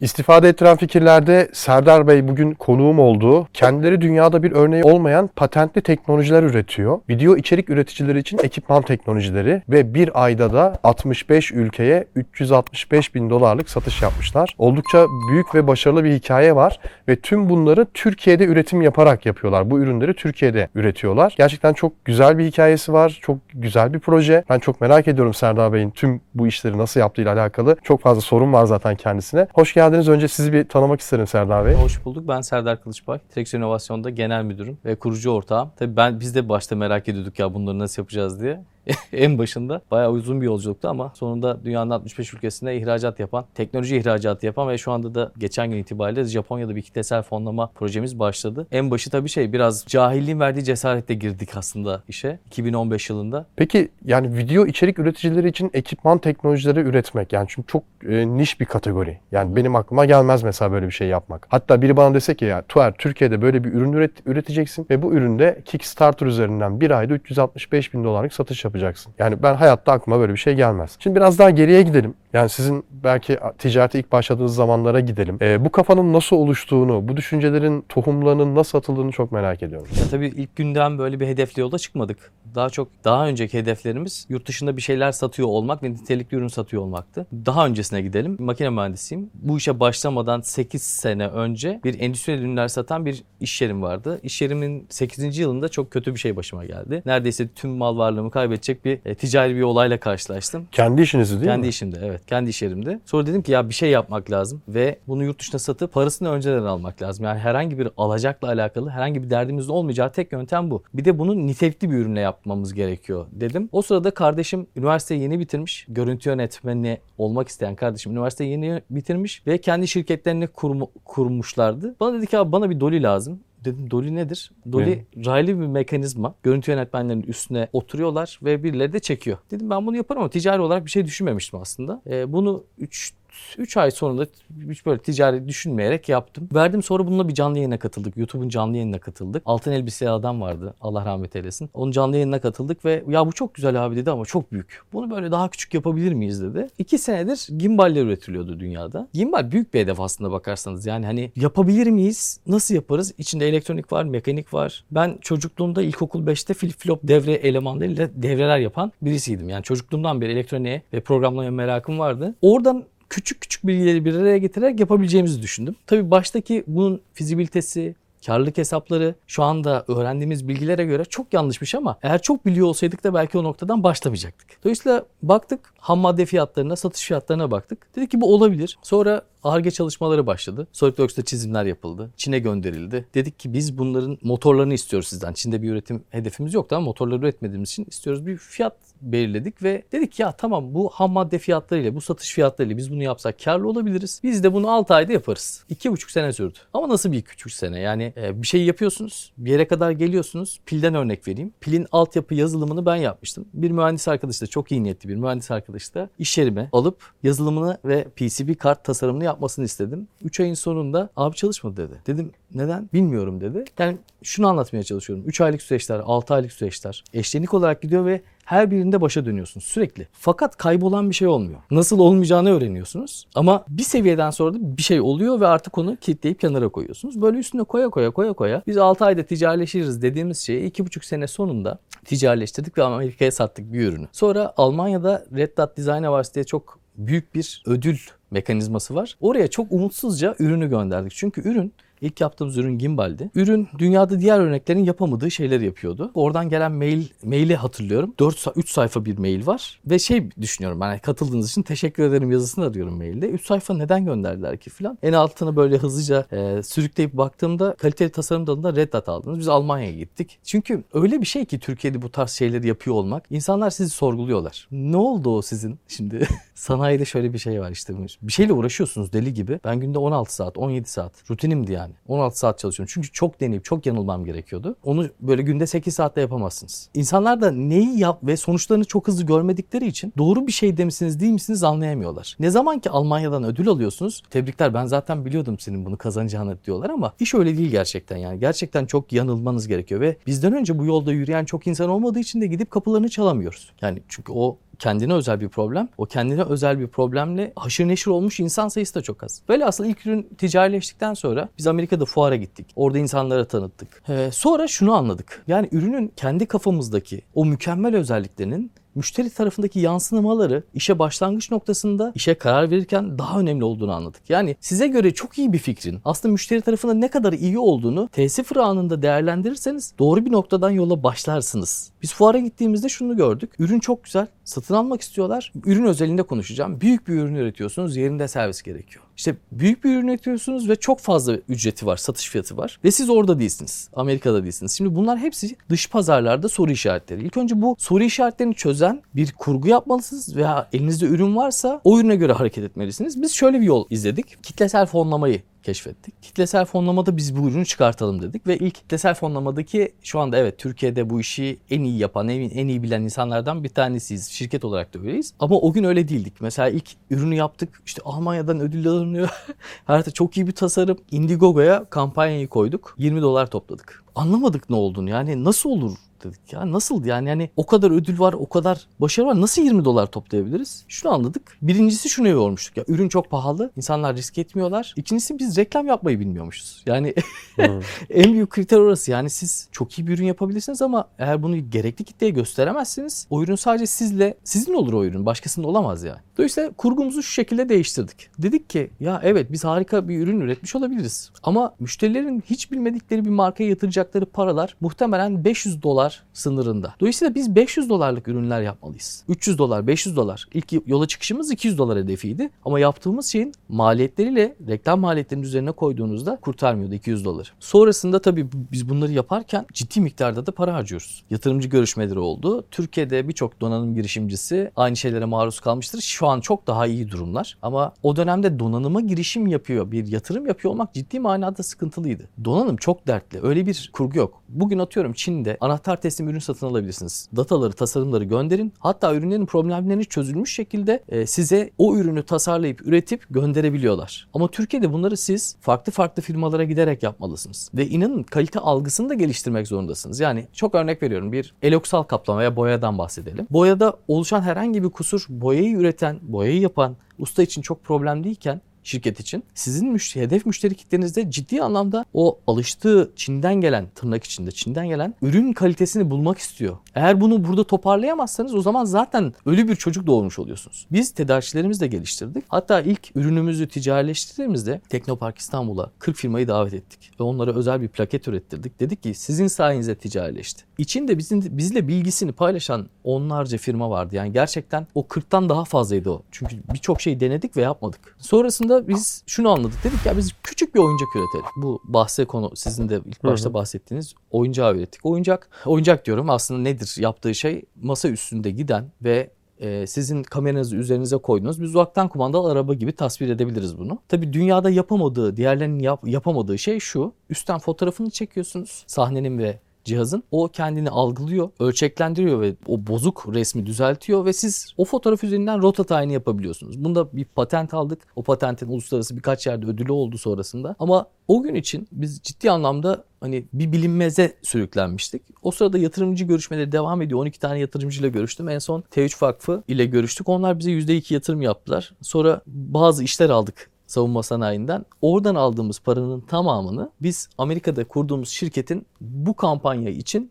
İstifade ettiren fikirlerde Serdar Bey bugün konuğum oldu. Kendileri dünyada bir örneği olmayan patentli teknolojiler üretiyor. Video içerik üreticileri için ekipman teknolojileri ve bir ayda da 65 ülkeye 365 bin dolarlık satış yapmışlar. Oldukça büyük ve başarılı bir hikaye var ve tüm bunları Türkiye'de üretim yaparak yapıyorlar. Bu ürünleri Türkiye'de üretiyorlar. Gerçekten çok güzel bir hikayesi var. Çok güzel bir proje. Ben çok merak ediyorum Serdar Bey'in tüm bu işleri nasıl yaptığıyla alakalı. Çok fazla sorun var zaten kendisine. Hoş geldiniz. Önce sizi bir tanımak isterim Serdar Bey. Hoş bulduk. Ben Serdar Kılıçbay. Direksiyon İnovasyon'da genel müdürüm ve kurucu ortağım. Tabii ben biz de başta merak ediyorduk ya bunları nasıl yapacağız diye. en başında bayağı uzun bir yolculuktu ama sonunda dünyanın 65 ülkesinde ihracat yapan, teknoloji ihracatı yapan ve şu anda da geçen gün itibariyle Japonya'da bir kitlesel fonlama projemiz başladı. En başı tabii şey biraz cahilliğin verdiği cesaretle girdik aslında işe 2015 yılında. Peki yani video içerik üreticileri için ekipman teknolojileri üretmek yani çünkü çok e, niş bir kategori. Yani benim aklıma gelmez mesela böyle bir şey yapmak. Hatta biri bana dese ki ya Tuğer Türkiye'de böyle bir ürün üret, üreteceksin ve bu üründe Kickstarter üzerinden bir ayda 365 bin dolarlık satış yapacaksın yapacaksın. Yani ben hayatta aklıma böyle bir şey gelmez. Şimdi biraz daha geriye gidelim. Yani sizin belki ticarete ilk başladığınız zamanlara gidelim. E, bu kafanın nasıl oluştuğunu, bu düşüncelerin tohumlarının nasıl atıldığını çok merak ediyorum. Ya tabii ilk günden böyle bir hedefli yolda çıkmadık. Daha çok daha önceki hedeflerimiz yurt dışında bir şeyler satıyor olmak ve nitelikli ürün satıyor olmaktı. Daha öncesine gidelim. Makine mühendisiyim. Bu işe başlamadan 8 sene önce bir endüstriyel ürünler satan bir iş yerim vardı. İş yerimin 8. yılında çok kötü bir şey başıma geldi. Neredeyse tüm mal varlığımı kaybedecek bir e, ticari bir olayla karşılaştım. Kendi işinizi değil Kendi mi? işimde evet. Kendi iş yerimde. Sonra dedim ki ya bir şey yapmak lazım ve bunu yurt dışına satıp parasını önceden almak lazım. Yani herhangi bir alacakla alakalı herhangi bir derdimizin olmayacağı tek yöntem bu. Bir de bunu nitelikli bir ürünle yapmamız gerekiyor dedim. O sırada kardeşim üniversiteyi yeni bitirmiş. Görüntü yönetmeni olmak isteyen kardeşim üniversiteyi yeni bitirmiş ve kendi şirketlerini kurmu- kurmuşlardı. Bana dedi ki abi bana bir doli lazım. Dedim Dolly nedir? Dolly raylı bir mekanizma. Görüntü yönetmenlerinin üstüne oturuyorlar ve birileri de çekiyor. Dedim ben bunu yaparım ama ticari olarak bir şey düşünmemiştim aslında. Ee, bunu 3 3 ay sonunda hiç böyle ticari düşünmeyerek yaptım. Verdim sonra bununla bir canlı yayına katıldık. YouTube'un canlı yayınına katıldık. Altın elbiseli adam vardı. Allah rahmet eylesin. Onun canlı yayınına katıldık ve ya bu çok güzel abi dedi ama çok büyük. Bunu böyle daha küçük yapabilir miyiz dedi. 2 senedir gimballer üretiliyordu dünyada. Gimbal büyük bir hedef aslında bakarsanız. Yani hani yapabilir miyiz? Nasıl yaparız? İçinde elektronik var, mekanik var. Ben çocukluğumda ilkokul 5'te flip flop devre elemanlarıyla devreler yapan birisiydim. Yani çocukluğumdan beri elektroniğe ve programlamaya merakım vardı. Oradan küçük küçük bilgileri bir araya getirerek yapabileceğimizi düşündüm. Tabii baştaki bunun fizibilitesi, karlılık hesapları şu anda öğrendiğimiz bilgilere göre çok yanlışmış ama eğer çok biliyor olsaydık da belki o noktadan başlamayacaktık. Dolayısıyla baktık ham madde fiyatlarına, satış fiyatlarına baktık. Dedik ki bu olabilir. Sonra ARGE çalışmaları başladı. SolidWorks'ta çizimler yapıldı. Çin'e gönderildi. Dedik ki biz bunların motorlarını istiyoruz sizden. Çin'de bir üretim hedefimiz yoktu ama motorları üretmediğimiz için istiyoruz. Bir fiyat belirledik ve dedik ya tamam bu ham madde fiyatlarıyla, bu satış fiyatlarıyla biz bunu yapsak karlı olabiliriz. Biz de bunu 6 ayda yaparız. 2,5 sene sürdü. Ama nasıl bir 2,5 sene? Yani e, bir şey yapıyorsunuz, bir yere kadar geliyorsunuz. Pilden örnek vereyim. Pilin altyapı yazılımını ben yapmıştım. Bir mühendis arkadaş da çok iyi niyetli bir mühendis arkadaş da iş yerime alıp yazılımını ve PCB kart tasarımını yapmasını istedim. 3 ayın sonunda abi çalışmadı dedi. Dedim neden? Bilmiyorum dedi. Yani şunu anlatmaya çalışıyorum. 3 aylık süreçler, 6 aylık süreçler eşlenik olarak gidiyor ve her birinde başa dönüyorsunuz sürekli. Fakat kaybolan bir şey olmuyor. Nasıl olmayacağını öğreniyorsunuz. Ama bir seviyeden sonra da bir şey oluyor ve artık onu kilitleyip kenara koyuyorsunuz. Böyle üstüne koya koya koya koya biz 6 ayda ticarileşiriz dediğimiz şeyi 2,5 sene sonunda ticarileştirdik ve Amerika'ya sattık bir ürünü. Sonra Almanya'da Red Dot Design Awards diye çok büyük bir ödül mekanizması var. Oraya çok umutsuzca ürünü gönderdik. Çünkü ürün İlk yaptığımız ürün gimbaldi. Ürün dünyada diğer örneklerin yapamadığı şeyleri yapıyordu. Oradan gelen mail maili hatırlıyorum. 4 3 sayfa bir mail var ve şey düşünüyorum ben yani katıldığınız için teşekkür ederim yazısını arıyorum mailde. 3 sayfa neden gönderdiler ki filan. En altına böyle hızlıca e, sürükleyip baktığımda kaliteli tasarım dalında Red Dot aldınız. Biz Almanya'ya gittik. Çünkü öyle bir şey ki Türkiye'de bu tarz şeyleri yapıyor olmak. İnsanlar sizi sorguluyorlar. Ne oldu o sizin şimdi? Sanayide şöyle bir şey var işte. Bir şeyle uğraşıyorsunuz deli gibi. Ben günde 16 saat, 17 saat. Rutinimdi yani. 16 saat çalışıyorum. Çünkü çok deneyip çok yanılmam gerekiyordu. Onu böyle günde 8 saatte yapamazsınız. İnsanlar da neyi yap ve sonuçlarını çok hızlı görmedikleri için doğru bir şey demişsiniz değil misiniz anlayamıyorlar. Ne zaman ki Almanya'dan ödül alıyorsunuz tebrikler ben zaten biliyordum senin bunu kazanacağını diyorlar ama iş öyle değil gerçekten yani. Gerçekten çok yanılmanız gerekiyor ve bizden önce bu yolda yürüyen çok insan olmadığı için de gidip kapılarını çalamıyoruz. Yani çünkü o kendine özel bir problem. O kendine özel bir problemle haşır neşir olmuş insan sayısı da çok az. Böyle aslında ilk ürün ticarileştikten sonra biz Amerika'da fuara gittik. Orada insanlara tanıttık. Ee, sonra şunu anladık. Yani ürünün kendi kafamızdaki o mükemmel özelliklerinin müşteri tarafındaki yansımaları işe başlangıç noktasında işe karar verirken daha önemli olduğunu anladık. Yani size göre çok iyi bir fikrin aslında müşteri tarafında ne kadar iyi olduğunu T0 anında değerlendirirseniz doğru bir noktadan yola başlarsınız. Biz fuara gittiğimizde şunu gördük. Ürün çok güzel. Satın almak istiyorlar. Ürün özelinde konuşacağım. Büyük bir ürün üretiyorsunuz. Yerinde servis gerekiyor. İşte büyük bir ürün üretiyorsunuz ve çok fazla ücreti var, satış fiyatı var. Ve siz orada değilsiniz. Amerika'da değilsiniz. Şimdi bunlar hepsi dış pazarlarda soru işaretleri. İlk önce bu soru işaretlerini çözen bir kurgu yapmalısınız veya elinizde ürün varsa o ürüne göre hareket etmelisiniz. Biz şöyle bir yol izledik. Kitlesel fonlamayı keşfettik. Kitlesel fonlamada biz bu ürünü çıkartalım dedik ve ilk kitlesel fonlamadaki şu anda evet Türkiye'de bu işi en iyi yapan, en, iyi bilen insanlardan bir tanesiyiz. Şirket olarak da öyleyiz. Ama o gün öyle değildik. Mesela ilk ürünü yaptık. İşte Almanya'dan ödül alınıyor. Her çok iyi bir tasarım. Indiegogo'ya kampanyayı koyduk. 20 dolar topladık. Anlamadık ne olduğunu. Yani nasıl olur dedik ya nasıl yani yani o kadar ödül var o kadar başarı var nasıl 20 dolar toplayabiliriz? Şunu anladık. Birincisi şunu yormuştuk ya ürün çok pahalı insanlar risk etmiyorlar. İkincisi biz reklam yapmayı bilmiyormuşuz. Yani en büyük kriter orası yani siz çok iyi bir ürün yapabilirsiniz ama eğer bunu gerekli kitleye gösteremezsiniz o ürün sadece sizle sizin olur o ürün başkasının olamaz yani. Dolayısıyla kurgumuzu şu şekilde değiştirdik. Dedik ki ya evet biz harika bir ürün üretmiş olabiliriz. Ama müşterilerin hiç bilmedikleri bir markaya yatıracakları paralar muhtemelen 500 dolar sınırında. Dolayısıyla biz 500 dolarlık ürünler yapmalıyız. 300 dolar, 500 dolar. İlk yola çıkışımız 200 dolar hedefiydi. Ama yaptığımız şeyin maliyetleriyle reklam maliyetlerinin üzerine koyduğunuzda kurtarmıyordu 200 doları. Sonrasında tabii biz bunları yaparken ciddi miktarda da para harcıyoruz. Yatırımcı görüşmeleri oldu. Türkiye'de birçok donanım girişimcisi aynı şeylere maruz kalmıştır. Şu an çok daha iyi durumlar. Ama o dönemde donanıma girişim yapıyor, bir yatırım yapıyor olmak ciddi manada sıkıntılıydı. Donanım çok dertli. Öyle bir kurgu yok. Bugün atıyorum Çin'de anahtar teslim ürün satın alabilirsiniz. Dataları, tasarımları gönderin. Hatta ürünlerin problemlerini çözülmüş şekilde e, size o ürünü tasarlayıp üretip gönderebiliyorlar. Ama Türkiye'de bunları siz farklı farklı firmalara giderek yapmalısınız. Ve inanın kalite algısını da geliştirmek zorundasınız. Yani çok örnek veriyorum bir eloksal kaplama veya boyadan bahsedelim. Boyada oluşan herhangi bir kusur boyayı üreten, boyayı yapan usta için çok problem değilken şirket için sizin müşteri, hedef müşteri kitlenizde ciddi anlamda o alıştığı Çin'den gelen tırnak içinde Çin'den gelen ürün kalitesini bulmak istiyor. Eğer bunu burada toparlayamazsanız o zaman zaten ölü bir çocuk doğurmuş oluyorsunuz. Biz tedarikçilerimizi de geliştirdik. Hatta ilk ürünümüzü ticarileştirdiğimizde Teknopark İstanbul'a 40 firmayı davet ettik ve onlara özel bir plaket ürettirdik. Dedik ki sizin sayenizde ticarileşti. İçinde bizim bizle bilgisini paylaşan onlarca firma vardı. Yani gerçekten o 40'tan daha fazlaydı o. Çünkü birçok şey denedik ve yapmadık. Sonrasında biz şunu anladık. Dedik ya biz küçük bir oyuncak üretelim. Bu bahse konu sizin de ilk başta bahsettiğiniz oyuncağı ürettik. Oyuncak, oyuncak diyorum aslında nedir yaptığı şey? Masa üstünde giden ve e, sizin kameranızı üzerinize koyduğunuz bir uzaktan kumandalı araba gibi tasvir edebiliriz bunu. Tabii dünyada yapamadığı, diğerlerinin yap, yapamadığı şey şu. Üstten fotoğrafını çekiyorsunuz. Sahnenin ve cihazın o kendini algılıyor, ölçeklendiriyor ve o bozuk resmi düzeltiyor ve siz o fotoğraf üzerinden rota tayini yapabiliyorsunuz. Bunda bir patent aldık. O patentin uluslararası birkaç yerde ödülü oldu sonrasında. Ama o gün için biz ciddi anlamda hani bir bilinmeze sürüklenmiştik. O sırada yatırımcı görüşmeleri devam ediyor. 12 tane yatırımcıyla görüştüm. En son T3 Vakfı ile görüştük. Onlar bize %2 yatırım yaptılar. Sonra bazı işler aldık savunma sanayinden. Oradan aldığımız paranın tamamını biz Amerika'da kurduğumuz şirketin bu kampanya için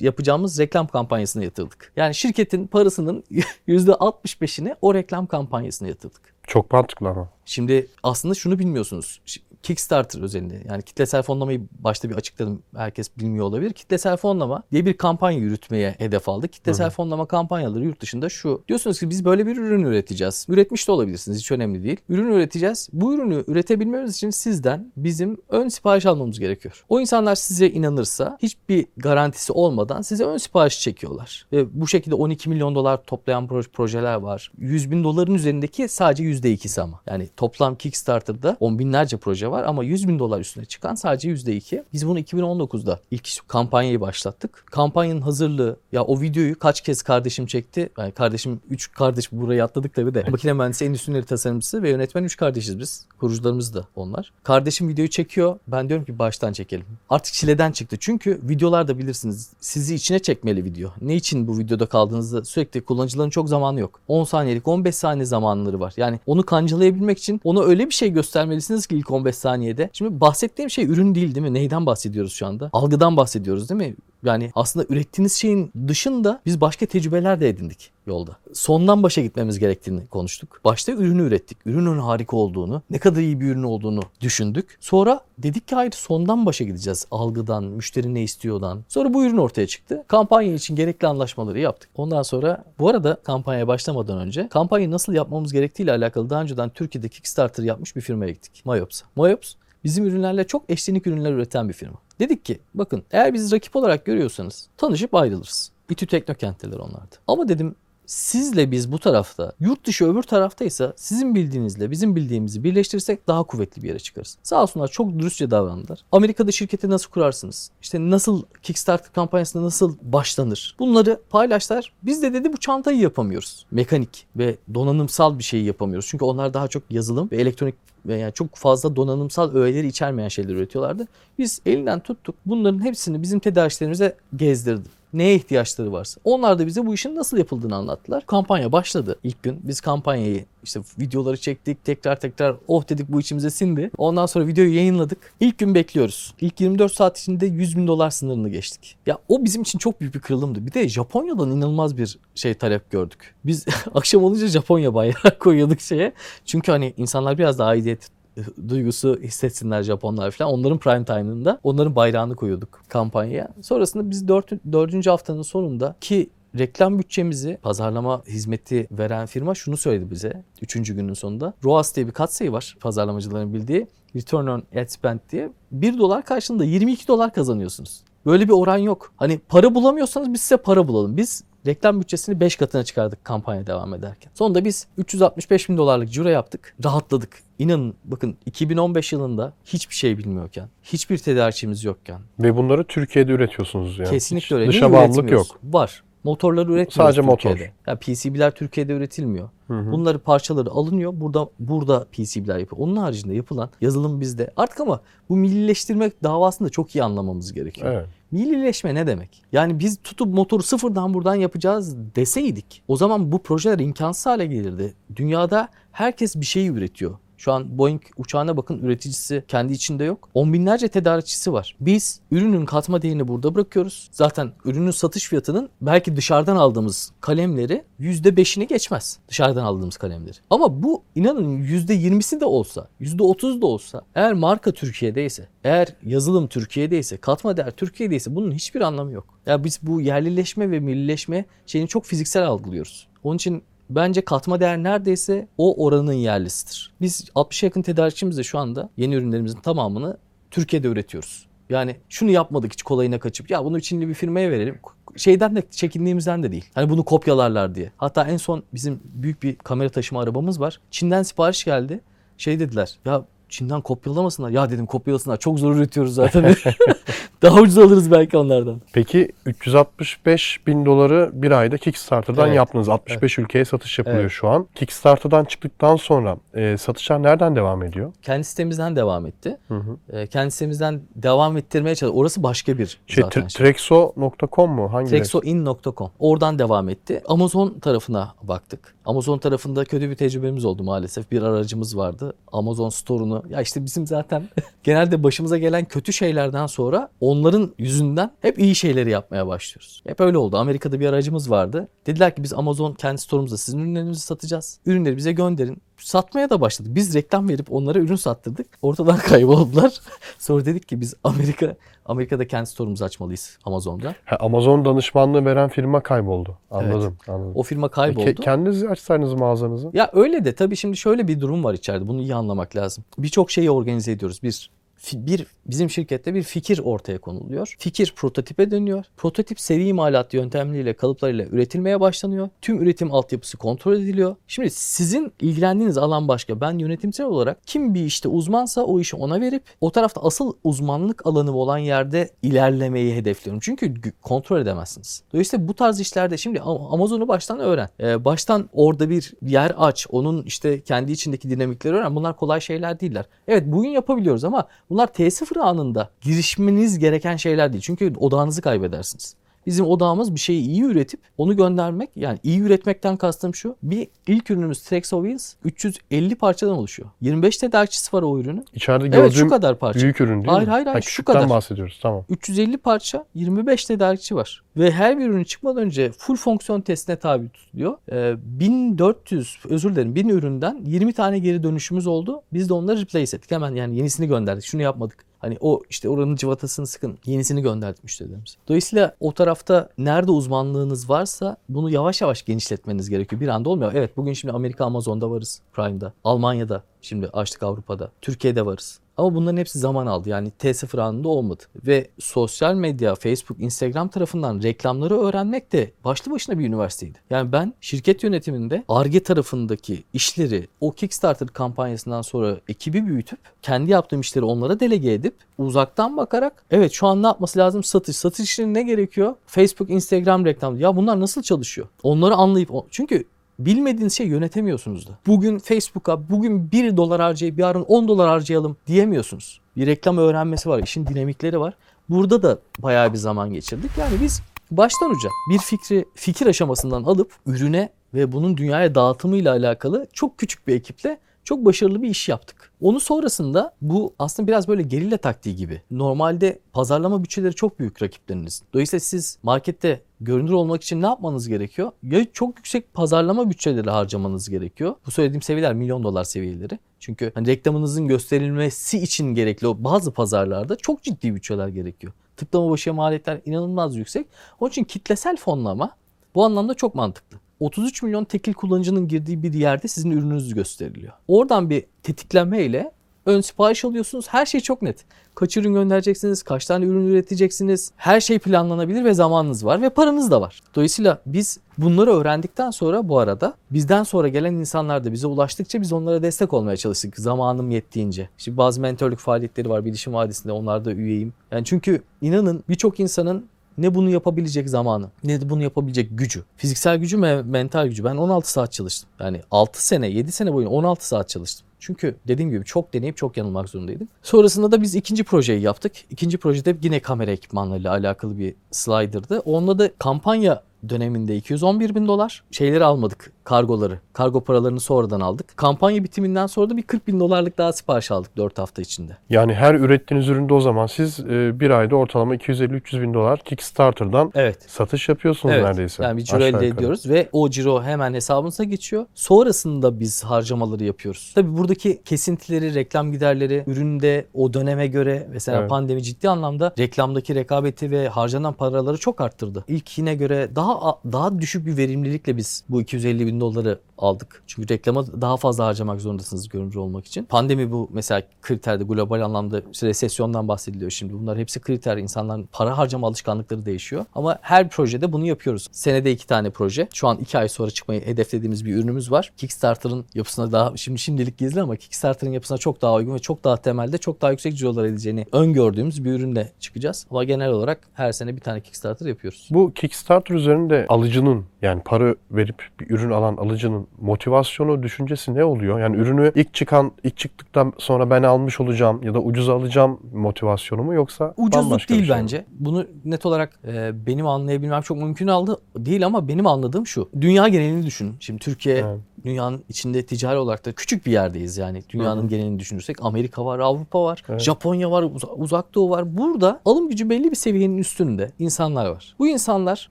yapacağımız reklam kampanyasına yatırdık. Yani şirketin parasının %65'ini o reklam kampanyasına yatırdık. Çok mantıklı ama. Şimdi aslında şunu bilmiyorsunuz. Kickstarter özelinde yani kitlesel fonlamayı başta bir açıkladım. Herkes bilmiyor olabilir. Kitlesel fonlama diye bir kampanya yürütmeye hedef aldık. Kitlesel Hı-hı. fonlama kampanyaları yurt dışında şu. Diyorsunuz ki biz böyle bir ürün üreteceğiz. Üretmiş de olabilirsiniz. Hiç önemli değil. Ürün üreteceğiz. Bu ürünü üretebilmemiz için sizden bizim ön sipariş almamız gerekiyor. O insanlar size inanırsa hiçbir garantisi olmadan size ön sipariş çekiyorlar. Ve bu şekilde 12 milyon dolar toplayan projeler var. 100 bin doların üzerindeki sadece %2'si ama. Yani toplam Kickstarter'da on binlerce proje var var ama 100 bin dolar üstüne çıkan sadece %2. Biz bunu 2019'da ilk kampanyayı başlattık. Kampanyanın hazırlığı ya o videoyu kaç kez kardeşim çekti? Yani kardeşim 3 kardeş burayı atladık tabii de. Makine mühendisi, endüstri tasarımcısı ve yönetmen 3 kardeşiz biz. Kurucularımız da onlar. Kardeşim videoyu çekiyor. Ben diyorum ki baştan çekelim. Artık çileden çıktı. Çünkü videolarda bilirsiniz sizi içine çekmeli video. Ne için bu videoda kaldığınızda sürekli kullanıcıların çok zamanı yok. 10 saniyelik 15 saniye zamanları var. Yani onu kancalayabilmek için ona öyle bir şey göstermelisiniz ki ilk 15 saniyede. Şimdi bahsettiğim şey ürün değil değil mi? Neyden bahsediyoruz şu anda? Algıdan bahsediyoruz değil mi? Yani aslında ürettiğiniz şeyin dışında biz başka tecrübeler de edindik yolda. Sondan başa gitmemiz gerektiğini konuştuk. Başta ürünü ürettik. Ürünün harika olduğunu, ne kadar iyi bir ürün olduğunu düşündük. Sonra dedik ki hayır sondan başa gideceğiz. Algıdan, müşteri ne istiyordan. Sonra bu ürün ortaya çıktı. Kampanya için gerekli anlaşmaları yaptık. Ondan sonra bu arada kampanyaya başlamadan önce kampanyayı nasıl yapmamız gerektiğiyle alakalı daha önceden Türkiye'de Kickstarter yapmış bir firmaya gittik. Mayops'a. Mayops bizim ürünlerle çok eşlenik ürünler üreten bir firma. Dedik ki bakın eğer bizi rakip olarak görüyorsanız tanışıp ayrılırız. İTÜ Teknokent'teler onlardı. Ama dedim sizle biz bu tarafta, yurt dışı öbür taraftaysa sizin bildiğinizle bizim bildiğimizi birleştirirsek daha kuvvetli bir yere çıkarız. Sağ olsunlar çok dürüstçe davrandılar. Amerika'da şirketi nasıl kurarsınız? İşte nasıl Kickstarter kampanyasında nasıl başlanır? Bunları paylaştılar. Biz de dedi bu çantayı yapamıyoruz. Mekanik ve donanımsal bir şeyi yapamıyoruz. Çünkü onlar daha çok yazılım ve elektronik yani çok fazla donanımsal öğeleri içermeyen şeyler üretiyorlardı. Biz elinden tuttuk. Bunların hepsini bizim tedarikçilerimize gezdirdik neye ihtiyaçları varsa. Onlar da bize bu işin nasıl yapıldığını anlattılar. Kampanya başladı ilk gün. Biz kampanyayı işte videoları çektik. Tekrar tekrar oh dedik bu içimize sindi. Ondan sonra videoyu yayınladık. İlk gün bekliyoruz. İlk 24 saat içinde 100 bin dolar sınırını geçtik. Ya o bizim için çok büyük bir kırılımdı. Bir de Japonya'dan inanılmaz bir şey talep gördük. Biz akşam olunca Japonya bayrağı koyuyorduk şeye. Çünkü hani insanlar biraz daha aidiyet duygusu hissetsinler Japonlar falan. Onların prime time'ında onların bayrağını koyuyorduk kampanyaya. Sonrasında biz dört, dördüncü haftanın sonunda ki reklam bütçemizi pazarlama hizmeti veren firma şunu söyledi bize üçüncü günün sonunda. ROAS diye bir katsayı var pazarlamacıların bildiği. Return on Ad Spend diye. 1 dolar karşılığında 22 dolar kazanıyorsunuz. Böyle bir oran yok. Hani para bulamıyorsanız biz size para bulalım. Biz reklam bütçesini 5 katına çıkardık kampanya devam ederken. Sonunda biz 365 bin dolarlık ciro yaptık. Rahatladık. İnanın bakın 2015 yılında hiçbir şey bilmiyorken, hiçbir tedarikçimiz yokken. Ve bunları Türkiye'de üretiyorsunuz yani. Kesinlikle öyle. Dışa bağımlılık yok. Var. Motorları üretmiyoruz Sadece motor. Türkiye'de. Ya PCB'ler Türkiye'de üretilmiyor. Hı hı. Bunları parçaları alınıyor. Burada burada PCB'ler yapıyor. Onun haricinde yapılan yazılım bizde. Artık ama bu millileştirmek davasını da çok iyi anlamamız gerekiyor. Evet. Millileşme ne demek? Yani biz tutup motoru sıfırdan buradan yapacağız deseydik o zaman bu projeler imkansız hale gelirdi. Dünyada herkes bir şeyi üretiyor. Şu an Boeing uçağına bakın üreticisi kendi içinde yok. On binlerce tedarikçisi var. Biz ürünün katma değerini burada bırakıyoruz. Zaten ürünün satış fiyatının belki dışarıdan aldığımız kalemleri %5'ini geçmez. Dışarıdan aldığımız kalemleri. Ama bu inanın %20'si de olsa, %30 da olsa eğer marka Türkiye'deyse, eğer yazılım Türkiye'deyse, katma değer Türkiye'deyse bunun hiçbir anlamı yok. Ya biz bu yerlileşme ve millileşme şeyini çok fiziksel algılıyoruz. Onun için Bence katma değer neredeyse o oranın yerlisidir. Biz 60'a yakın tedarikçimizle şu anda yeni ürünlerimizin tamamını Türkiye'de üretiyoruz. Yani şunu yapmadık hiç kolayına kaçıp ya bunu Çinli bir firmaya verelim. Şeyden de çekindiğimizden de değil. Hani bunu kopyalarlar diye. Hatta en son bizim büyük bir kamera taşıma arabamız var. Çin'den sipariş geldi. Şey dediler ya Çin'den kopyalamasınlar. Ya dedim kopyalasınlar. Çok zor üretiyoruz zaten. Daha ucuz alırız belki onlardan. Peki 365 bin doları bir ayda Kickstarter'dan Evet. yaptınız. 65 ülkeye satış yapılıyor Evet. şu an. Kickstarter'dan çıktıktan sonra e, satışlar nereden devam ediyor? Kendi sitemizden devam etti. Hı hı. Ee, kendi sitemizden devam ettirmeye çalıştık. Orası başka bir Şey, zaten şey. Trexo.com mu? Hangi? Trexoin.com. Oradan devam etti. Amazon tarafına baktık. Amazon tarafında kötü bir tecrübemiz oldu maalesef. Bir aracımız vardı. Amazon Store'unu ya işte bizim zaten genelde başımıza gelen kötü şeylerden sonra onların yüzünden hep iyi şeyleri yapmaya başlıyoruz. Hep öyle oldu. Amerika'da bir aracımız vardı. Dediler ki biz Amazon kendi store'umuzda sizin ürünlerinizi satacağız. Ürünleri bize gönderin. Satmaya da başladık. Biz reklam verip onlara ürün sattırdık. Ortadan kayboldular. Sonra dedik ki biz Amerika Amerika'da kendi store'umuzu açmalıyız Amazon'da. Ha, Amazon danışmanlığı veren firma kayboldu. Anladım. anladım. O firma E, kayboldu. ke- kendiniz açsaydınız mağazanızı. Ya öyle de tabii şimdi şöyle bir durum var içeride. Bunu iyi anlamak lazım. Birçok şeyi organize ediyoruz. Bir bir bizim şirkette bir fikir ortaya konuluyor. Fikir prototipe dönüyor. Prototip seri imalat yöntemleriyle, kalıplarıyla üretilmeye başlanıyor. Tüm üretim altyapısı kontrol ediliyor. Şimdi sizin ilgilendiğiniz alan başka. Ben yönetimsel olarak kim bir işte uzmansa o işi ona verip o tarafta asıl uzmanlık alanı olan yerde ilerlemeyi hedefliyorum. Çünkü kontrol edemezsiniz. Dolayısıyla bu tarz işlerde şimdi Am- Amazon'u baştan öğren. Ee, baştan orada bir yer aç. Onun işte kendi içindeki dinamikleri öğren. Bunlar kolay şeyler değiller. Evet bugün yapabiliyoruz ama bunlar T0 anında girişmeniz gereken şeyler değil. Çünkü odağınızı kaybedersiniz. Bizim odağımız bir şeyi iyi üretip onu göndermek. Yani iyi üretmekten kastım şu. Bir ilk ürünümüz Trexo Wheels 350 parçadan oluşuyor. 25 tedarikçisi var o ürünün. İçeride Evet şu gördüğüm kadar parça. büyük ürün değil Hayır, mi? hayır, hayır, Ha, şu kadar. bahsediyoruz tamam. 350 parça 25 tedarikçi var. Ve her bir ürün çıkmadan önce full fonksiyon testine tabi tutuluyor. Ee, 1400 özür dilerim 1000 üründen 20 tane geri dönüşümüz oldu. Biz de onları replace ettik. Hemen yani yenisini gönderdik. Şunu yapmadık. Hani o işte oranın cıvatasını sıkın. Yenisini gönderdik müşterilerimize. Dolayısıyla o tarafta nerede uzmanlığınız varsa bunu yavaş yavaş genişletmeniz gerekiyor. Bir anda olmuyor. Evet bugün şimdi Amerika Amazon'da varız. Prime'da. Almanya'da. Şimdi açtık Avrupa'da. Türkiye'de varız. Ama bunların hepsi zaman aldı. Yani T0 anında olmadı. Ve sosyal medya, Facebook, Instagram tarafından reklamları öğrenmek de başlı başına bir üniversiteydi. Yani ben şirket yönetiminde ARGE tarafındaki işleri o Kickstarter kampanyasından sonra ekibi büyütüp kendi yaptığım işleri onlara delege edip uzaktan bakarak evet şu an ne yapması lazım? Satış. Satış için ne gerekiyor? Facebook, Instagram reklamı. Ya bunlar nasıl çalışıyor? Onları anlayıp çünkü Bilmediğiniz şey yönetemiyorsunuz da. Bugün Facebook'a bugün 1 dolar harcayıp yarın 10 dolar harcayalım diyemiyorsunuz. Bir reklam öğrenmesi var, işin dinamikleri var. Burada da bayağı bir zaman geçirdik. Yani biz baştan uca bir fikri fikir aşamasından alıp ürüne ve bunun dünyaya dağıtımıyla alakalı çok küçük bir ekiple çok başarılı bir iş yaptık. Onu sonrasında bu aslında biraz böyle gerilla taktiği gibi. Normalde pazarlama bütçeleri çok büyük rakipleriniz. Dolayısıyla siz markette görünür olmak için ne yapmanız gerekiyor? Ya çok yüksek pazarlama bütçeleri harcamanız gerekiyor. Bu söylediğim seviyeler milyon dolar seviyeleri. Çünkü hani reklamınızın gösterilmesi için gerekli o bazı pazarlarda çok ciddi bütçeler gerekiyor. Tıklama başı maliyetler inanılmaz yüksek. Onun için kitlesel fonlama bu anlamda çok mantıklı. 33 milyon tekil kullanıcının girdiği bir yerde sizin ürününüz gösteriliyor. Oradan bir tetiklenme ile ön sipariş alıyorsunuz. Her şey çok net. Kaç ürün göndereceksiniz, kaç tane ürün üreteceksiniz. Her şey planlanabilir ve zamanınız var ve paranız da var. Dolayısıyla biz bunları öğrendikten sonra bu arada bizden sonra gelen insanlar da bize ulaştıkça biz onlara destek olmaya çalıştık zamanım yettiğince. Şimdi bazı mentörlük faaliyetleri var Bilişim Vadisi'nde onlarda üyeyim. Yani çünkü inanın birçok insanın ne bunu yapabilecek zamanı ne de bunu yapabilecek gücü. Fiziksel gücü ve mental gücü. Ben 16 saat çalıştım. Yani 6 sene 7 sene boyunca 16 saat çalıştım. Çünkü dediğim gibi çok deneyip çok yanılmak zorundaydım. Sonrasında da biz ikinci projeyi yaptık. İkinci projede yine kamera ekipmanlarıyla alakalı bir slider'dı. Onda da kampanya döneminde 211 bin dolar. Şeyleri almadık kargoları. Kargo paralarını sonradan aldık. Kampanya bitiminden sonra da bir 40 bin dolarlık daha sipariş aldık 4 hafta içinde. Yani her ürettiğiniz üründe o zaman siz e, bir ayda ortalama 250-300 bin dolar Kickstarter'dan Evet. satış yapıyorsunuz Evet. neredeyse. Yani bir ciro Aşağı elde yukarı. ediyoruz ve o ciro hemen hesabımıza geçiyor. Sonrasında biz harcamaları yapıyoruz. Tabii buradaki kesintileri, reklam giderleri, üründe o döneme göre mesela Evet. pandemi ciddi anlamda reklamdaki rekabeti ve harcanan paraları çok arttırdı. İlkine göre daha daha düşük bir verimlilikle biz bu 250 bin doları aldık. Çünkü reklama daha fazla harcamak zorundasınız görünür olmak için. Pandemi bu mesela kriterde global anlamda işte resesyondan bahsediliyor şimdi. Bunlar hepsi kriter. İnsanların para harcama alışkanlıkları değişiyor. Ama her projede bunu yapıyoruz. Senede iki tane proje. Şu an iki ay sonra çıkmayı hedeflediğimiz bir ürünümüz var. Kickstarter'ın yapısına daha şimdi şimdilik gizli ama Kickstarter'ın yapısına çok daha uygun ve çok daha temelde çok daha yüksek cirolar edeceğini öngördüğümüz bir ürünle çıkacağız. Ama genel olarak her sene bir tane Kickstarter yapıyoruz. Bu Kickstarter üzerinde alıcının yani para verip bir ürün alan alıcının motivasyonu, düşüncesi ne oluyor? Yani ürünü ilk çıkan, ilk çıktıktan sonra ben almış olacağım ya da ucuza alacağım motivasyonu mu yoksa Ucuzluk bir değil şey mi? bence. Bunu net olarak e, benim anlayabilmem çok mümkün aldı değil ama benim anladığım şu. Dünya genelini düşün. Şimdi Türkiye Evet. Dünyanın içinde ticari olarak da küçük bir yerdeyiz yani. Dünyanın Hı hı. genelini düşünürsek Amerika var, Avrupa var, Evet. Japonya var, uz- uzak doğu var. Burada alım gücü belli bir seviyenin üstünde insanlar var. Bu insanlar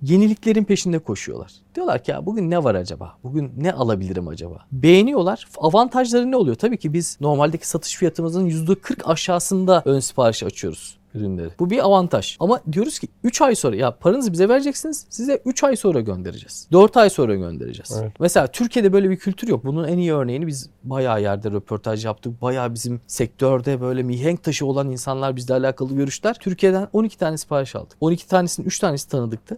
yeniliklerin peşinde koşuyorlar. Diyorlar ki ya bugün ne var acaba? Bugün ne alabilirim acaba? Beğeniyorlar. Avantajları ne oluyor? Tabii ki biz normaldeki satış fiyatımızın %40 aşağısında ön sipariş açıyoruz. Ürünleri. Bu bir avantaj. Ama diyoruz ki 3 ay sonra ya paranızı bize vereceksiniz. Size 3 ay sonra göndereceğiz. 4 ay sonra göndereceğiz. Evet. Mesela Türkiye'de böyle bir kültür yok. Bunun en iyi örneğini biz bayağı yerde röportaj yaptık. Bayağı bizim sektörde böyle mihenk taşı olan insanlar bizle alakalı görüşler. Türkiye'den 12 tane sipariş aldık. 12 tanesinin 3 tanesi tanıdıktı.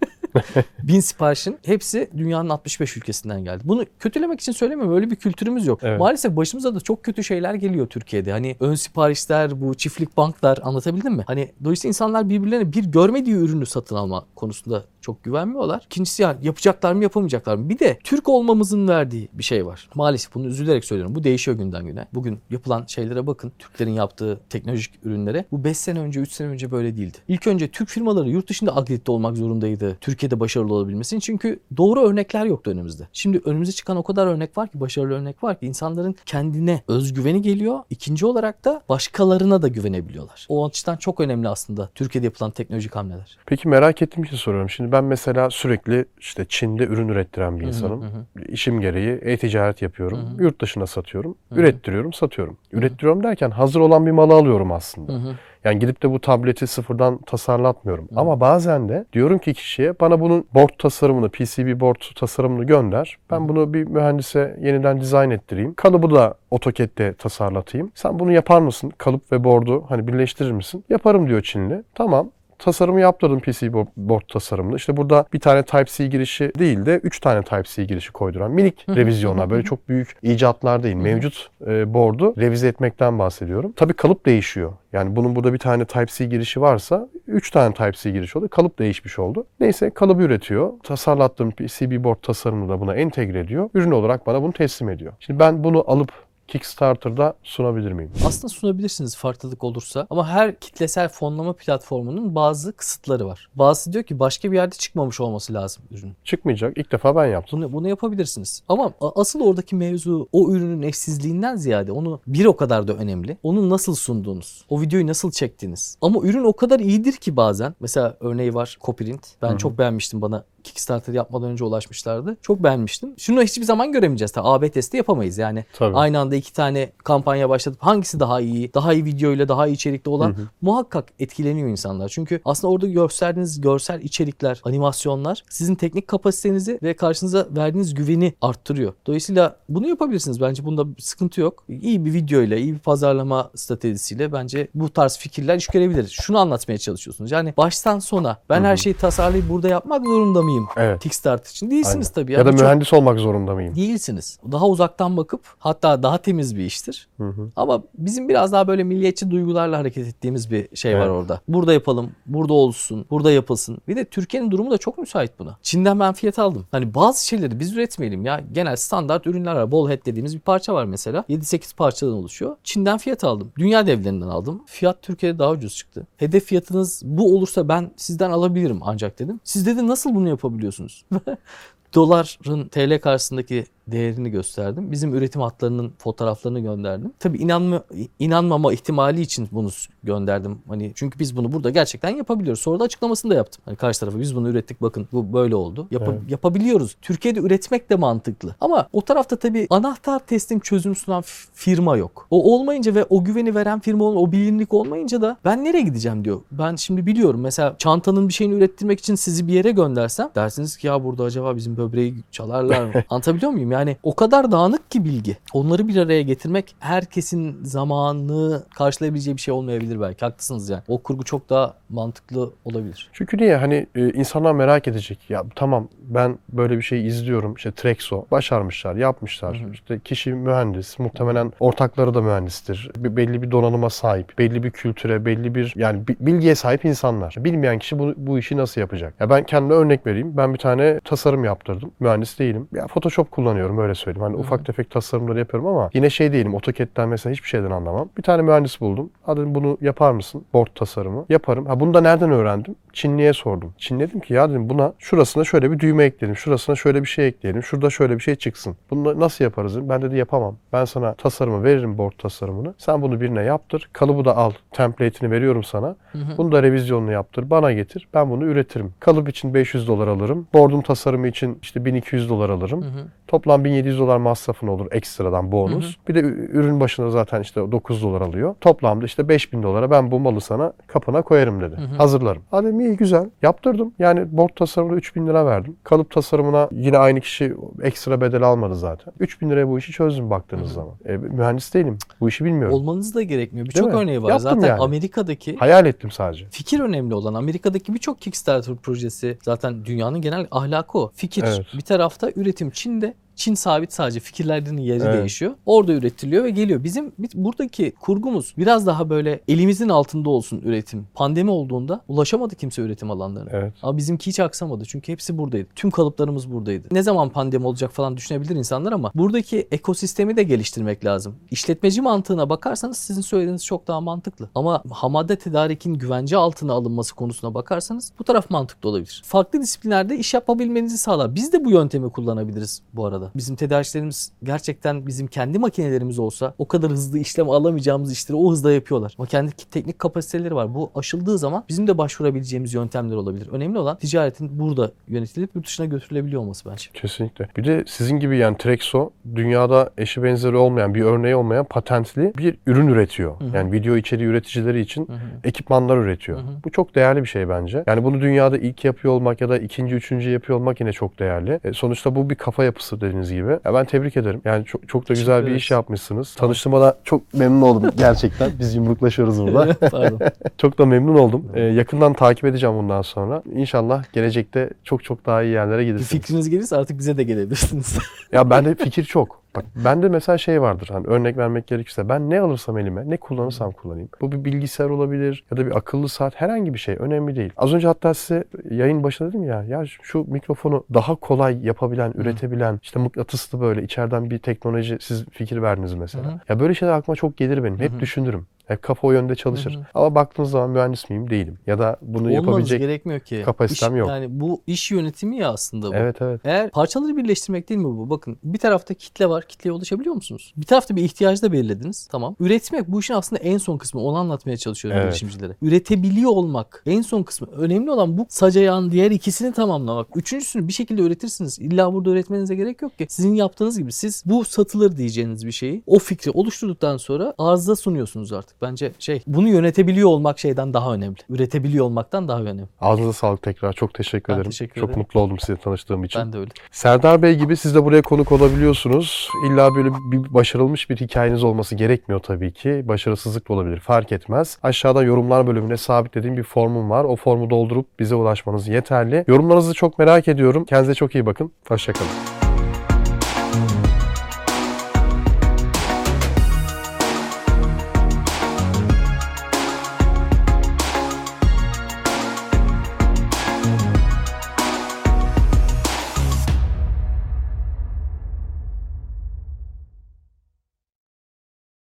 Bin siparişin hepsi dünyanın 65 ülkesinden geldi. Bunu kötülemek için söylemiyorum. Öyle bir kültürümüz yok. Evet. Maalesef başımıza da çok kötü şeyler geliyor Türkiye'de. Hani ön siparişler, bu çiftlik banklar anlatabildim mi? Hani dolayısıyla insanlar birbirlerine bir görmediği ürünü satın alma konusunda çok güvenmiyorlar. İkincisi yani yapacaklar mı yapamayacaklar mı? Bir de Türk olmamızın verdiği bir şey var. Maalesef bunu üzülerek söylüyorum. Bu değişiyor günden güne. Bugün yapılan şeylere bakın. Türklerin yaptığı teknolojik ürünlere. Bu 5 sene önce, 3 sene önce böyle değildi. İlk önce Türk firmaları yurt dışında akredite olmak zorundaydı. Türkiye'de başarılı olabilmesi için. Çünkü doğru örnekler yoktu önümüzde. Şimdi önümüze çıkan o kadar örnek var ki, başarılı örnek var ki insanların kendine özgüveni geliyor. İkinci olarak da başkalarına da güvenebiliyorlar. O açıdan çok önemli aslında Türkiye'de yapılan teknolojik hamleler. Peki merak ettiğim için soruyorum. Şimdi ben mesela sürekli işte Çin'de ürün ürettiren bir insanım. Hı hı. İşim gereği e-ticaret yapıyorum. Hı hı. Yurt dışına satıyorum. Hı hı. Ürettiriyorum, satıyorum. Ürettiriyorum derken hazır olan bir malı alıyorum aslında. Hı hı. Yani gidip de bu tableti sıfırdan tasarlatmıyorum. Hı. Ama bazen de diyorum ki kişiye bana bunun board tasarımını, PCB board tasarımını gönder. Ben bunu bir mühendise yeniden dizayn ettireyim. Kalıbı da AutoCAD'de tasarlatayım. Sen bunu yapar mısın? Kalıp ve board'u hani birleştirir misin? Yaparım diyor Çinli. Tamam. Tasarımı yaptırdım PC bo- board tasarımını. İşte burada bir tane Type-C girişi değil de 3 tane Type-C girişi koyduran minik revizyonlar. Böyle çok büyük icatlar değil. Mevcut e, board'u revize etmekten bahsediyorum. Tabii kalıp değişiyor. Yani bunun burada bir tane Type-C girişi varsa 3 tane Type-C girişi oldu. Kalıp değişmiş oldu. Neyse kalıbı üretiyor. Tasarlattığım PCB board tasarımını da buna entegre ediyor. Ürün olarak bana bunu teslim ediyor. Şimdi ben bunu alıp Kickstarter'da sunabilir miyim? Aslında sunabilirsiniz farklılık olursa ama her kitlesel fonlama platformunun bazı kısıtları var. Bazısı diyor ki başka bir yerde çıkmamış olması lazım ürün. Çıkmayacak. İlk defa ben yaptım. Bunu, bunu yapabilirsiniz. Ama asıl oradaki mevzu o ürünün eşsizliğinden ziyade onu bir o kadar da önemli. Onu nasıl sunduğunuz, o videoyu nasıl çektiğiniz. Ama ürün o kadar iyidir ki bazen. Mesela örneği var Copyright. Ben Hı hı. çok beğenmiştim bana Kickstarter yapmadan önce ulaşmışlardı. Çok beğenmiştim. Şunu hiçbir zaman göremeyeceğiz. Tabii AB testi yapamayız yani. Tabii. Aynı anda iki tane kampanya başlatıp hangisi daha iyi, daha iyi videoyla, daha iyi içerikli olan Hı hı. muhakkak etkileniyor insanlar. Çünkü aslında orada gösterdiğiniz görsel içerikler, animasyonlar sizin teknik kapasitenizi ve karşınıza verdiğiniz güveni arttırıyor. Dolayısıyla bunu yapabilirsiniz. Bence bunda bir sıkıntı yok. İyi bir videoyla, iyi bir pazarlama stratejisiyle bence bu tarz fikirler iş görebilir. Şunu anlatmaya çalışıyorsunuz. Yani baştan sona ben her şeyi tasarlayıp burada yapmak zorunda mıyım? Evet. Kickstarter için değilsiniz Aynen. tabii. Ya da Birçok- mühendis olmak zorunda mıyım? Değilsiniz. Daha uzaktan bakıp hatta daha temiz bir iştir. Hı hı. Ama bizim biraz daha böyle milliyetçi duygularla hareket ettiğimiz bir şey var Evet. orada. Burada yapalım, burada olsun, burada yapılsın. Bir de Türkiye'nin durumu da çok müsait buna. Çin'den ben fiyat aldım. Hani bazı şeyleri biz üretmeyelim ya. Genel standart ürünler var. Ball head dediğimiz bir parça var mesela. 7-8 parçadan oluşuyor. Çin'den fiyat aldım. Dünya devlerinden aldım. Fiyat Türkiye'de daha ucuz çıktı. Hedef fiyatınız bu olursa ben sizden alabilirim ancak dedim. Siz dedi nasıl bunu yapabiliyorsunuz? doların TL karşısındaki değerini gösterdim. Bizim üretim hatlarının fotoğraflarını gönderdim. Tabii inanma, inanmama ihtimali için bunu gönderdim. Hani çünkü biz bunu burada gerçekten yapabiliyoruz. Sonra da açıklamasını da yaptım. Hani karşı tarafa biz bunu ürettik bakın bu böyle oldu. Yapa- Evet. Yapabiliyoruz. Türkiye'de üretmek de mantıklı. Ama o tarafta tabii anahtar teslim çözüm sunan firma yok. O olmayınca ve o güveni veren firma ol- o bilinlik olmayınca da ben nereye gideceğim diyor. Ben şimdi biliyorum mesela çantanın bir şeyini ürettirmek için sizi bir yere göndersem dersiniz ki ya burada acaba bizim böbreği çalarlar mı? Anlatabiliyor muyum? Yani o kadar dağınık ki bilgi. Onları bir araya getirmek herkesin zamanını karşılayabileceği bir şey olmayabilir belki. Haklısınız yani. O kurgu çok daha mantıklı olabilir. Çünkü niye? Hani e, insanlar merak edecek. Ya tamam ben böyle bir şey izliyorum. İşte Trexo başarmışlar, yapmışlar. Hı hı. İşte kişi mühendis. Muhtemelen ortakları da mühendistir. Bir, belli bir donanıma sahip. Belli bir kültüre, belli bir yani bi- bilgiye sahip insanlar. Bilmeyen kişi bu, bu işi nasıl yapacak? Ya ben kendime örnek vereyim. Ben bir tane tasarım yaptırdım. Mühendis değilim. Ya Photoshop kullanıyorum öyle söyleyeyim. Hani Hı hı. ufak tefek tasarımları yapıyorum ama yine şey değilim. AutoCAD'den mesela hiçbir şeyden anlamam. Bir tane mühendis buldum. Dedim bunu yapar mısın? Board tasarımı. Yaparım. Ha bunu da nereden öğrendim? Çinli'ye sordum. Çin dedim ki ya dedim buna şurasına şöyle bir düğme ekleyelim. Şurasına şöyle bir şey ekleyelim. Şurada şöyle bir şey çıksın. Bunu nasıl yaparız? dedim. Ben dedi yapamam. Ben sana tasarımı veririm board tasarımını. Sen bunu birine yaptır. Kalıbı da al. Template'ini veriyorum sana. Bunu da revizyonunu yaptır. Bana getir. Ben bunu üretirim. Kalıp için 500 dolar alırım. Board'un tasarımı için işte 1200 dolar alırım. Hı hı. Toplam Toplam 1700 dolar masrafın olur ekstradan bonus. Bir de ürün başına zaten işte 9 dolar alıyor. Toplamda işte 5000 dolara ben bu malı sana kapına koyarım dedi. Hazırlarım. Ha dedim iyi güzel. Yaptırdım. Yani board tasarımına 3000 lira verdim. Kalıp tasarımına yine aynı kişi ekstra bedel almadı zaten. 3000 liraya bu işi çözdüm baktığınız zaman. E, mühendis değilim. Bu işi bilmiyorum. Olmanız da gerekmiyor. Birçok örneği var. Yaptım Zaten yani. Amerika'daki Hayal ettim sadece. Fikir önemli olan Amerika'daki birçok Kickstarter projesi zaten dünyanın genel ahlakı o. Fikir. Evet. Bir tarafta üretim Çin'de. Çin sabit sadece fikirlerinin yeri Evet. değişiyor. Orada üretiliyor ve geliyor. Bizim buradaki kurgumuz biraz daha böyle elimizin altında olsun üretim. Pandemi olduğunda ulaşamadı kimse üretim alanlarına. Evet. Ama bizimki hiç aksamadı çünkü hepsi buradaydı. Tüm kalıplarımız buradaydı. Ne zaman pandemi olacak falan düşünebilir insanlar ama buradaki ekosistemi de geliştirmek lazım. İşletmeci mantığına bakarsanız sizin söylediğiniz çok daha mantıklı. Ama hamade tedarikin güvence altına alınması konusuna bakarsanız bu taraf mantıklı olabilir. Farklı disiplinlerde iş yapabilmenizi sağlar. Biz de bu yöntemi kullanabiliriz bu arada. Bizim tedarikçilerimiz gerçekten bizim kendi makinelerimiz olsa o kadar hızlı işlem alamayacağımız işleri o hızda yapıyorlar. Ama kendi teknik kapasiteleri var. Bu aşıldığı zaman bizim de başvurabileceğimiz yöntemler olabilir. Önemli olan ticaretin burada yönetilip yurt dışına götürülebiliyor olması bence. Kesinlikle. Bir de sizin gibi yani Trexo dünyada eşi benzeri olmayan bir örneği olmayan patentli bir ürün üretiyor. hı. Yani video içeriği üreticileri için Hı hı. ekipmanlar üretiyor. Hı hı. Bu çok değerli bir şey bence. Yani bunu dünyada ilk yapıyor olmak ya da ikinci, üçüncü yapıyor olmak yine çok değerli. E, sonuçta bu bir kafa yapısı dediğiniz gibi. Ya ben tebrik ederim. Yani çok, çok da güzel bir iş yapmışsınız. Tanıştığıma da çok memnun oldum gerçekten. Biz yumruklaşıyoruz burada. Pardon. çok da memnun oldum. E, yakından takip edeceğim bundan sonra. İnşallah gelecekte çok çok daha iyi yerlere Bir gidersiniz. fikriniz gelirse artık bize de gelebilirsiniz. Ya bende fikir çok. Bak bende mesela şey vardır hani örnek vermek gerekirse ben ne alırsam elime ne kullanırsam kullanayım. Bu bir bilgisayar olabilir ya da bir akıllı saat herhangi bir şey önemli değil. Az önce hatta size yayın başında dedim ya ya şu mikrofonu daha kolay yapabilen, üretebilen işte mıknatıslı böyle içeriden bir teknoloji siz fikir verdiniz mesela. Hı hı. Ya böyle şeyler aklıma çok gelir benim. Hep Hı hı. düşünürüm. Hep kafa o yönde çalışır. Hı hı. Ama baktığınız zaman mühendis miyim? Değilim. Ya da bunu Olmanız yapabilecek gerekmiyor ki. kapasitem İş- yok. Yani bu iş yönetimi ya aslında bu. Evet evet. Eğer parçaları birleştirmek değil mi bu? Bakın bir tarafta kitle var. Kitleye ulaşabiliyor musunuz? Bir tarafta bir ihtiyacı da belirlediniz. Tamam. Üretmek bu işin aslında en son kısmı. Onu anlatmaya çalışıyorum Evet. girişimcilere. Üretebiliyor olmak en son kısmı. Önemli olan bu sac ayağın diğer ikisini tamamlamak. Üçüncüsünü bir şekilde üretirsiniz. İlla burada üretmenize gerek yok ki. Sizin yaptığınız gibi siz bu satılır diyeceğiniz bir şeyi o fikri oluşturduktan sonra arıza sunuyorsunuz artık. Bence şey bunu yönetebiliyor olmak şeyden daha önemli. Üretebiliyor olmaktan daha önemli. Ağzınıza sağlık tekrar. Çok teşekkür Ben ederim. teşekkür çok ederim. mutlu oldum sizinle tanıştığım için. Ben de öyle. Serdar Bey gibi siz de buraya konuk olabiliyorsunuz. İlla böyle bir başarılmış bir hikayeniz olması gerekmiyor tabii ki. Başarısızlık da olabilir fark etmez. Aşağıda yorumlar bölümüne sabitlediğim bir formum var. O formu doldurup bize ulaşmanız yeterli. Yorumlarınızı çok merak ediyorum. Kendinize çok iyi bakın. Hoşçakalın.